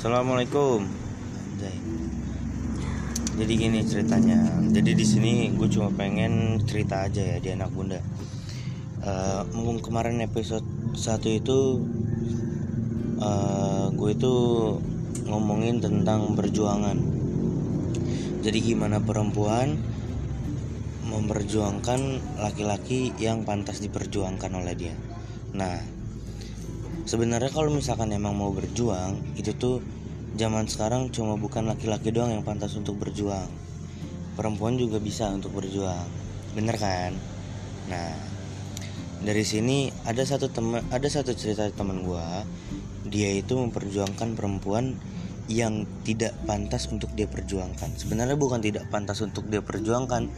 Assalamualaikum. Jadi gini ceritanya. Jadi di sini gue cuma pengen cerita aja ya di anak bunda. Uh, mumpung kemarin episode satu itu uh, gue itu ngomongin tentang perjuangan. Jadi gimana perempuan memperjuangkan laki-laki yang pantas diperjuangkan oleh dia. Nah, sebenarnya kalau misalkan emang mau berjuang itu tuh zaman sekarang cuma bukan laki-laki doang yang pantas untuk berjuang. Perempuan juga bisa untuk berjuang. Bener kan? Nah dari sini ada satu teman ada satu cerita teman gua. Dia itu memperjuangkan perempuan yang tidak pantas untuk dia perjuangkan. Sebenarnya bukan tidak pantas untuk dia perjuangkan.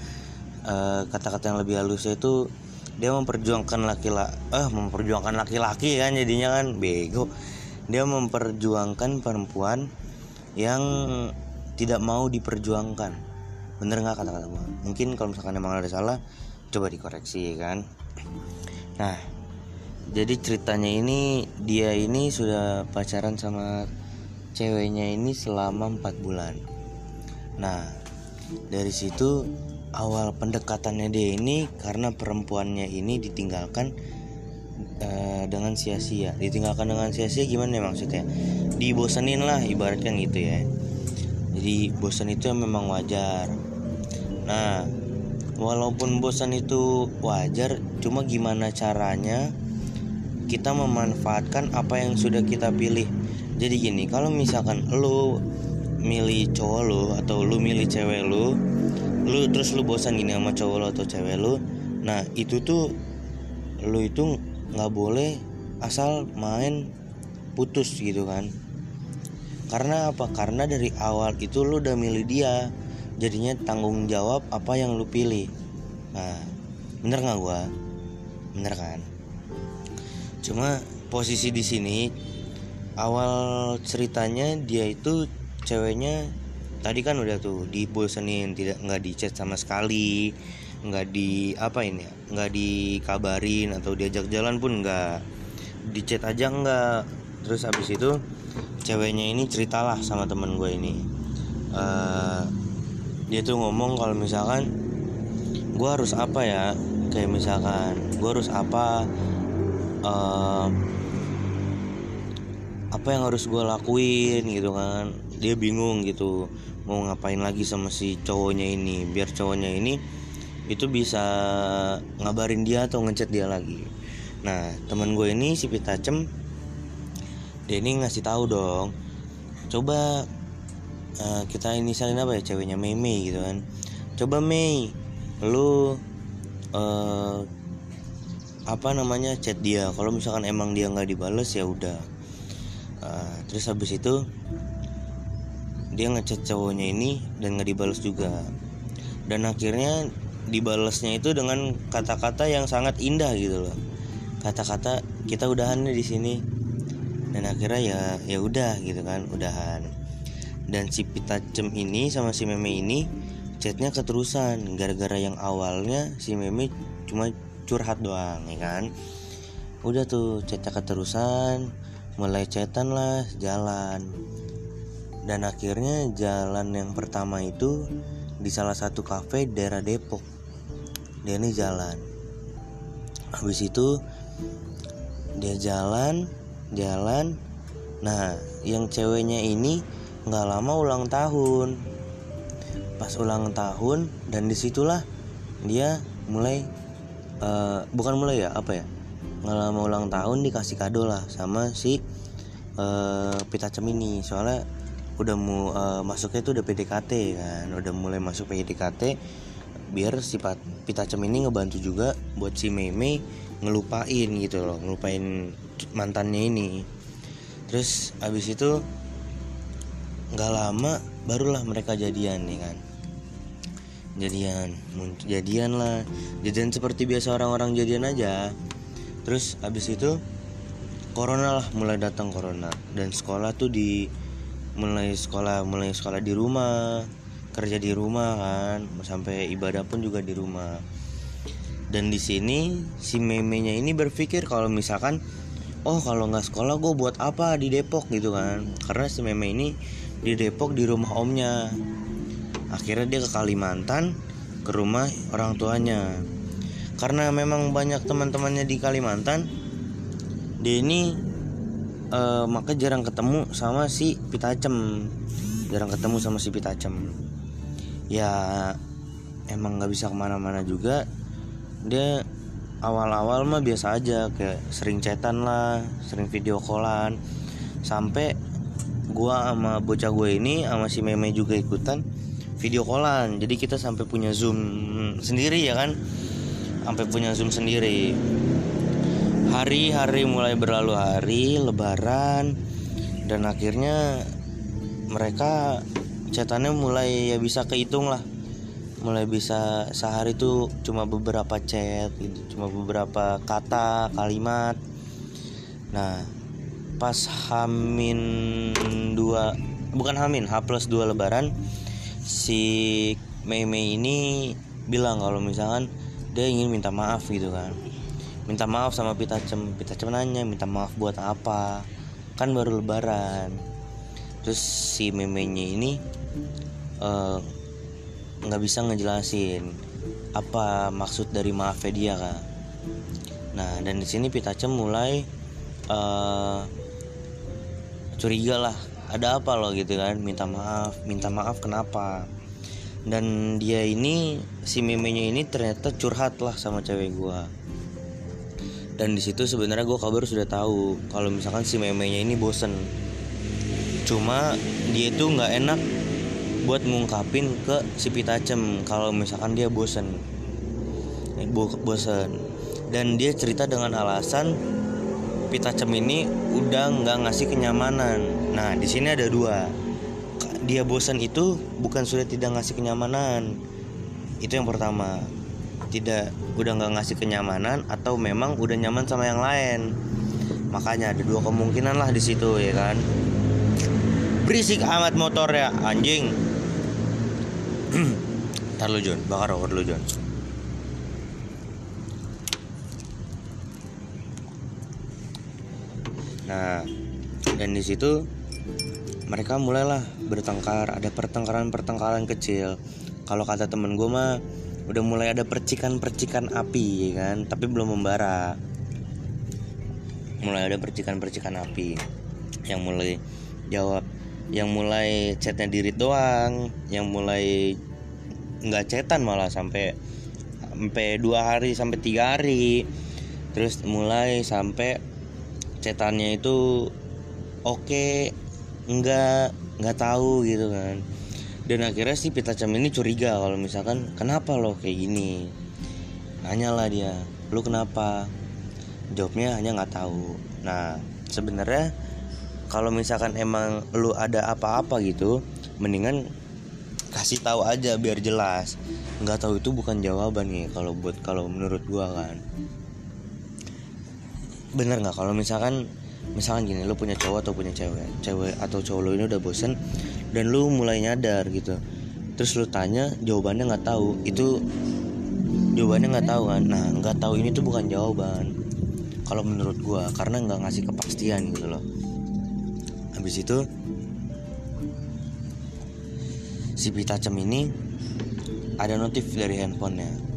Eh, kata-kata yang lebih halus itu dia memperjuangkan laki-laki eh memperjuangkan laki-laki kan jadinya kan bego. Dia memperjuangkan perempuan yang tidak mau diperjuangkan. Bener nggak kata-kata gua mungkin kalau misalkan emang ada salah coba dikoreksi kan? Nah jadi ceritanya ini dia ini sudah pacaran sama ceweknya ini selama empat bulan. Nah dari situ awal pendekatannya dia ini karena perempuannya ini ditinggalkan uh, dengan sia-sia. Ditinggalkan dengan sia-sia gimana ya maksudnya? Dibosanin lah ibaratkan gitu ya. Jadi bosan itu memang wajar. Nah walaupun bosan itu wajar cuma gimana caranya kita memanfaatkan apa yang sudah kita pilih. Jadi gini kalau misalkan lu milih cowok lu atau lu milih cewek lu lu terus lu bosan gini sama cowok lu atau cewek lu nah itu tuh lu itu nggak boleh asal main putus gitu kan. Karena apa? Karena dari awal itu lu udah milih dia jadinya tanggung jawab apa yang lu pilih. Nah bener nggak gua? Bener kan? Cuma posisi di sini awal ceritanya dia itu ceweknya tadi kan udah tuh dibosenin tidak nggak dicat sama sekali nggak di apa ini ya nggak dikabarin atau diajak jalan pun nggak dicat aja nggak. Terus abis itu ceweknya ini ceritalah sama temen gue ini. Uh, dia tuh ngomong kalau misalkan gue harus apa ya? Kayak misalkan gue harus apa? Uh, apa yang harus gue lakuin gitu kan. Dia bingung gitu mau ngapain lagi sama si cowoknya ini. Biar cowoknya ini itu bisa ngabarin dia atau ngechat dia lagi. Nah teman gue ini si Pitacem dia ini ngasih tahu dong coba uh, kita ini salin apa ya ceweknya? Mei gitu kan. Coba Mei lu uh, apa namanya chat dia. Kalau misalkan emang dia nggak dibales ya udah uh, terus habis itu dia ngechat cowoknya ini dan nggak dibalas juga. Dan akhirnya dibalasnya itu dengan kata-kata yang sangat indah gitu loh. Kata-kata kita udahan di sini. Dan akhirnya ya ya udah gitu kan udahan. Dan si Pitacem ini sama si Meme ini chatnya keterusan. Gara-gara yang awalnya si Meme cuma curhat doang ya kan? Udah tuh chatnya keterusan mulai chatan lah jalan. Dan akhirnya jalan yang pertama itu di salah satu kafe daerah Depok. Dia ini jalan. Habis itu dia jalan jalan. Nah yang ceweknya ini nggak lama ulang tahun. Pas ulang tahun dan di situlah dia mulai uh, bukan mulai ya apa ya lama ulang tahun dikasih kado lah sama si uh, Pitacem ini soalnya udah mau uh, masuknya itu udah PDKT kan. Udah mulai masuk PDKT biar si Pitacem ini ngebantu juga buat si Meme ngelupain gitu loh ngelupain mantannya ini. Terus abis itu nggak lama barulah mereka jadian nih kan. Jadian jadian lah. Jadian seperti biasa orang-orang jadian aja terus abis itu corona lah mulai datang corona. Dan sekolah tuh di mulai sekolah mulai sekolah di rumah kerja di rumah kan. Sampai ibadah pun juga di rumah. Dan di sini si memenya ini berpikir kalau misalkan oh kalau nggak sekolah gue buat apa di Depok? gitu kan. Karena si meme ini di Depok di rumah omnya. Akhirnya dia ke Kalimantan ke rumah orang tuanya karena memang banyak teman-temannya di Kalimantan dia ini uh, maka jarang ketemu sama si Pitacem. Jarang ketemu sama si Pitacem. Ya emang nggak bisa ke mana-mana juga. Dia awal-awal mah biasa aja kayak sering chatan lah sering video callan. Sampai gua sama bocah gue ini sama si meme juga ikutan video callan. Jadi kita sampai punya zoom sendiri ya kan sampai punya zoom sendiri. Hari-hari mulai berlalu hari lebaran dan akhirnya mereka chatannya mulai ya bisa kehitung lah. Mulai bisa sehari tuh cuma beberapa chat gitu cuma beberapa kata kalimat. Nah pas hamin dua bukan hamin h plus dua lebaran si Mei Mei ini bilang kalau misalkan dia ingin minta maaf gitu kan. Minta maaf sama Pita Cem Pita Cem nanya minta maaf buat apa? Kan baru lebaran. Terus si memenya ini uh, nggak bisa ngejelasin apa maksud dari maafnya dia kak. Nah dan di sini Pitacem mulai uh, curiga lah ada apa loh gitu kan minta maaf minta maaf kenapa dan dia ini si memenya ini ternyata curhat lah sama cewek gua. Dan di situ sebenarnya gue kabar sudah tahu kalau misalkan si memenya ini bosen. Cuma dia itu nggak enak buat ngungkapin ke si Pitacem kalau misalkan dia bosen. Eh, bosen. Dan dia cerita dengan alasan Pitacem ini udah nggak ngasih kenyamanan. Nah di sini ada dua dia bosan itu bukan sudah tidak ngasih kenyamanan. Itu yang pertama. Tidak udah nggak ngasih kenyamanan atau memang udah nyaman sama yang lain. Makanya ada dua kemungkinan lah di situ ya kan? Berisik amat motor ya anjing. Ntar lu John, bakar rokok dulu John. Nah, dan di situ mereka mulailah bertengkar, ada pertengkaran-pertengkaran kecil. Kalau kata temen gue mah udah mulai ada percikan-percikan api, ya kan? Tapi belum membara. Mulai ada percikan-percikan api yang mulai jawab yang mulai chatnya diri doang yang mulai nggak chatan malah sampai sampai dua hari sampai tiga hari terus mulai sampai chatannya itu oke okay, nggak nggak tahu gitu kan. Dan akhirnya si Pita Cam ini curiga kalau misalkan kenapa lo kayak gini? Nanya lah dia lu kenapa? Jawabnya hanya nggak tahu. Nah sebenarnya kalau misalkan emang lu ada apa-apa gitu mendingan kasih tahu aja biar jelas. Nggak tahu itu bukan jawaban nih kalau buat kalau menurut gua kan. Bener nggak? Kalau misalkan misalkan gini lu punya cowok atau punya cewek cewek atau cowok lu ini udah bosen dan lu mulai nyadar gitu. Terus lu tanya jawabannya nggak tahu. Itu jawabannya nggak tahu kan? Nah nggak tahu ini tuh bukan jawaban. Kalau menurut gua karena nggak ngasih kepastian gitu loh. Habis itu si Pitacem ini ada notif dari handphonenya.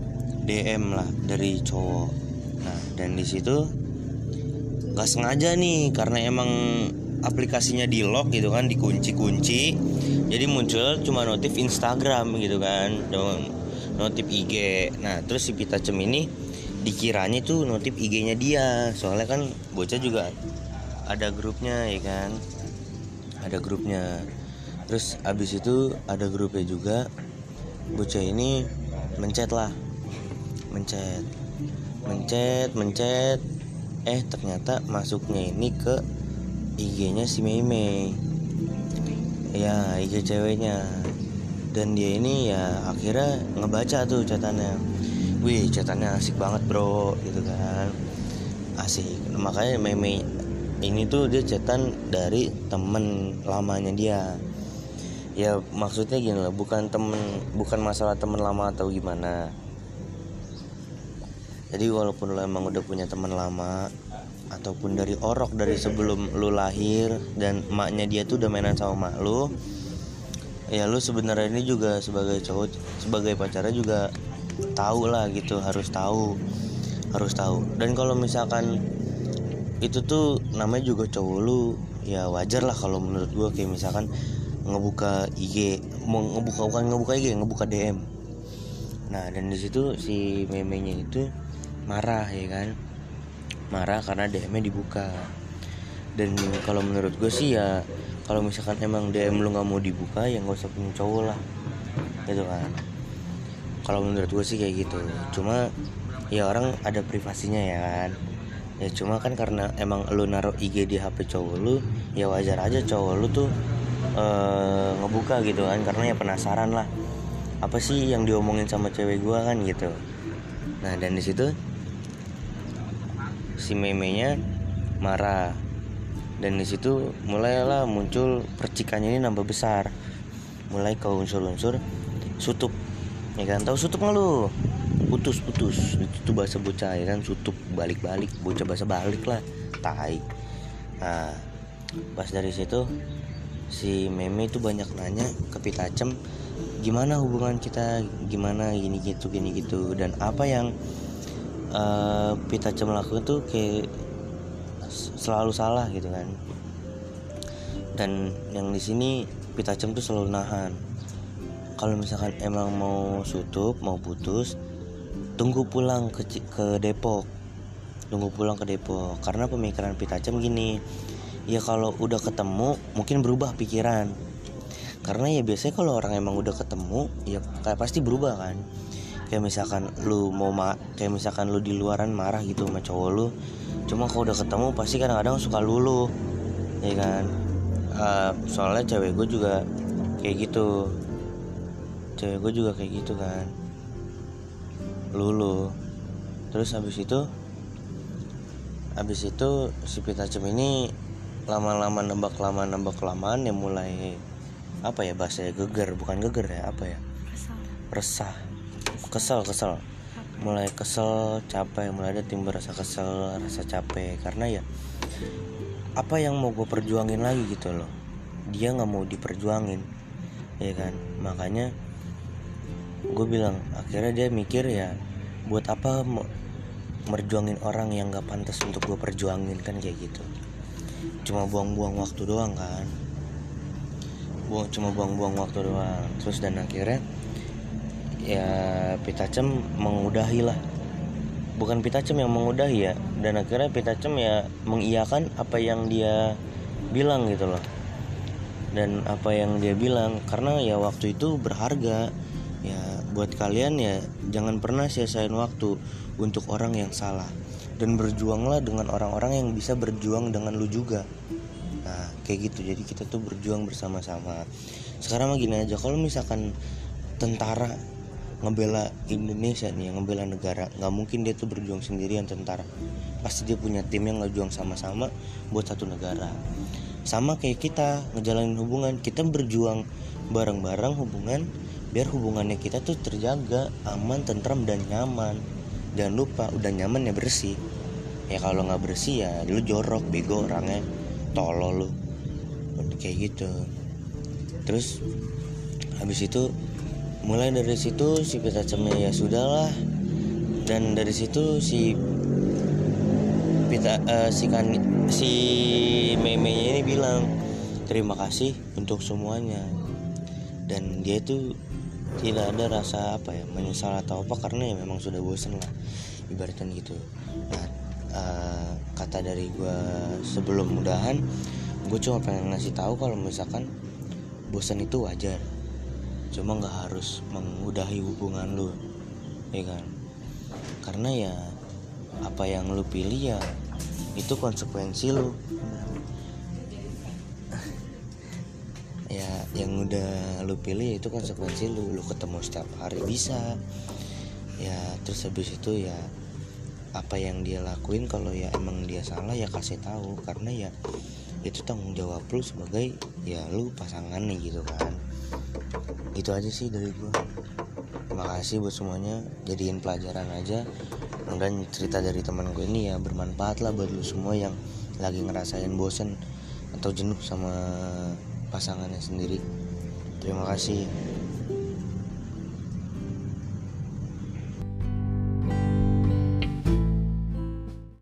DM lah dari cowok. Nah dan di situ nggak sengaja nih karena emang aplikasinya di lock gitu kan dikunci-kunci. Jadi muncul cuma notif Instagram gitu kan notif IG nah terus si Pitacem ini dikiranya tuh notif IG-nya dia. Soalnya kan bocah juga ada grupnya ya kan? Ada grupnya. Terus abis itu ada grupnya juga bocah ini mencet lah. Mencet. Mencet mencet eh ternyata masuknya ini ke IG-nya si Mei ya IG ceweknya. Dan dia ini ya akhirnya ngebaca tuh catatannya. Wih catatannya asik banget bro gitu kan. Asik. Makanya Mei ini tuh dia cetan dari temen lamanya dia. Ya maksudnya gini loh bukan temen bukan masalah temen lama atau gimana jadi walaupun lo emang udah punya teman lama ataupun dari orok dari sebelum lu lahir dan emaknya dia tuh udah mainan sama mak lu ya lu sebenarnya ini juga sebagai cowok sebagai pacarnya juga tahu lah gitu harus tahu harus tahu. Dan kalau misalkan itu tuh namanya juga cowok lu ya wajar lah kalau menurut gua kayak misalkan ngebuka IG mau ngebuka bukan ngebuka IG ngebuka DM nah dan di situ si memenya itu marah ya kan? Marah karena DM-nya dibuka. Dan kalau menurut gue sih ya kalau misalkan emang DM lu nggak mau dibuka ya nggak usah punya cowok lah. Gitu kan? Kalau menurut gue sih kayak gitu. Cuma ya orang ada privasinya ya kan? Ya cuma kan karena emang lu naruh IG di HP cowok lu ya wajar aja cowok lu tuh uh, ngebuka gitu kan? Karena ya penasaran lah apa sih yang diomongin sama cewek gua kan gitu. Nah dan di situ si memenya marah. Dan di situ mulailah muncul percikannya ini nambah besar. Mulai ke unsur-unsur sutup. Ya kan? Tahu sutup nggak lu? Putus putus itu tuh bahasa bocah ya kan? Sutup balik balik bocah bahasa balik lah. Tai. Nah pas dari situ si meme itu banyak nanya ke Pitacem gimana hubungan kita gimana gini gitu gini gitu dan apa yang uh, Pitacem lakukan tuh kayak selalu salah gitu kan. Dan yang di sini Pitacem tuh selalu nahan. Kalau misalkan emang mau sutup mau putus tunggu pulang ke ke Depok. Tunggu pulang ke Depok. Karena pemikiran Pitacem gini ya kalau udah ketemu mungkin berubah pikiran karena ya biasanya kalau orang emang udah ketemu ya kayak pasti berubah kan. Kayak misalkan lu mau ma kayak misalkan lu di luaran marah gitu sama cowok lu cuma kalau udah ketemu pasti kadang-kadang suka lulu ya kan? Uh, soalnya cewek gue juga kayak gitu. Cewek gue juga kayak gitu kan. Lulu terus habis itu habis itu si Pitacem ini lama-lama nembak lama nembak kelamaan ya mulai apa ya bahasa geger bukan geger ya apa ya? Resah. Kesel kesel mulai kesel capek mulai ada timbul rasa kesel rasa capek. Karena ya apa yang mau gue perjuangin lagi gitu loh. Dia nggak mau diperjuangin ya kan? Makanya gue bilang akhirnya dia mikir ya buat apa merjuangin orang yang gak pantas untuk gue perjuangin kan kayak gitu. Cuma buang-buang waktu doang kan buang cuma buang-buang waktu doang. Terus dan akhirnya ya Pitacem mengudahi lah. Bukan Pitacem yang mengudahi ya dan akhirnya Pitacem ya mengiyakan apa yang dia bilang gitu loh. Dan apa yang dia bilang karena ya waktu itu berharga. Ya buat kalian ya jangan pernah sia-siain waktu untuk orang yang salah. Dan berjuanglah dengan orang-orang yang bisa berjuang dengan lu juga. Nah kayak gitu. Jadi kita tuh berjuang bersama-sama. Sekarang mah gini aja kalau misalkan tentara ngebela Indonesia nih ngebela negara nggak mungkin dia tuh berjuang sendirian tentara. Pasti dia punya tim yang ngejuang sama-sama buat satu negara. Sama kayak kita ngejalanin hubungan. Kita berjuang bareng-bareng hubungan biar hubungannya kita tuh terjaga aman tentram dan nyaman. Jangan lupa udah nyaman ya bersih. Ya kalau nggak bersih ya lu jorok bego orangnya. Tolol lu kayak gitu. Terus habis itu mulai dari situ si Pitacemnya ya sudahlah. Dan dari situ si pita uh, si kan si memenya ini bilang terima kasih untuk semuanya. Dan dia itu tidak ada rasa apa ya menyesal atau apa karena ya memang sudah bosan lah ibaratnya gitu. Nah uh, kata dari gue sebelum mudahan gue cuma pengen ngasih tahu kalau misalkan bosan itu wajar. Cuma nggak harus mengudahi hubungan lu ya kan? Karena ya apa yang lu pilih ya itu konsekuensi lu. Ya yang udah lu pilih itu konsekuensi lu. Lu ketemu setiap hari bisa. Ya terus habis itu ya apa yang dia lakuin kalau ya emang dia salah ya kasih tahu. Karena ya itu tanggung jawab lu sebagai ya lu pasangan nih gitu kan. Itu aja sih dari gue terima kasih buat semuanya. Jadiin pelajaran aja. Mudah cerita dari teman gue ini ya bermanfaat lah buat lu semua yang lagi ngerasain bosen atau jenuh sama pasangannya sendiri. Terima kasih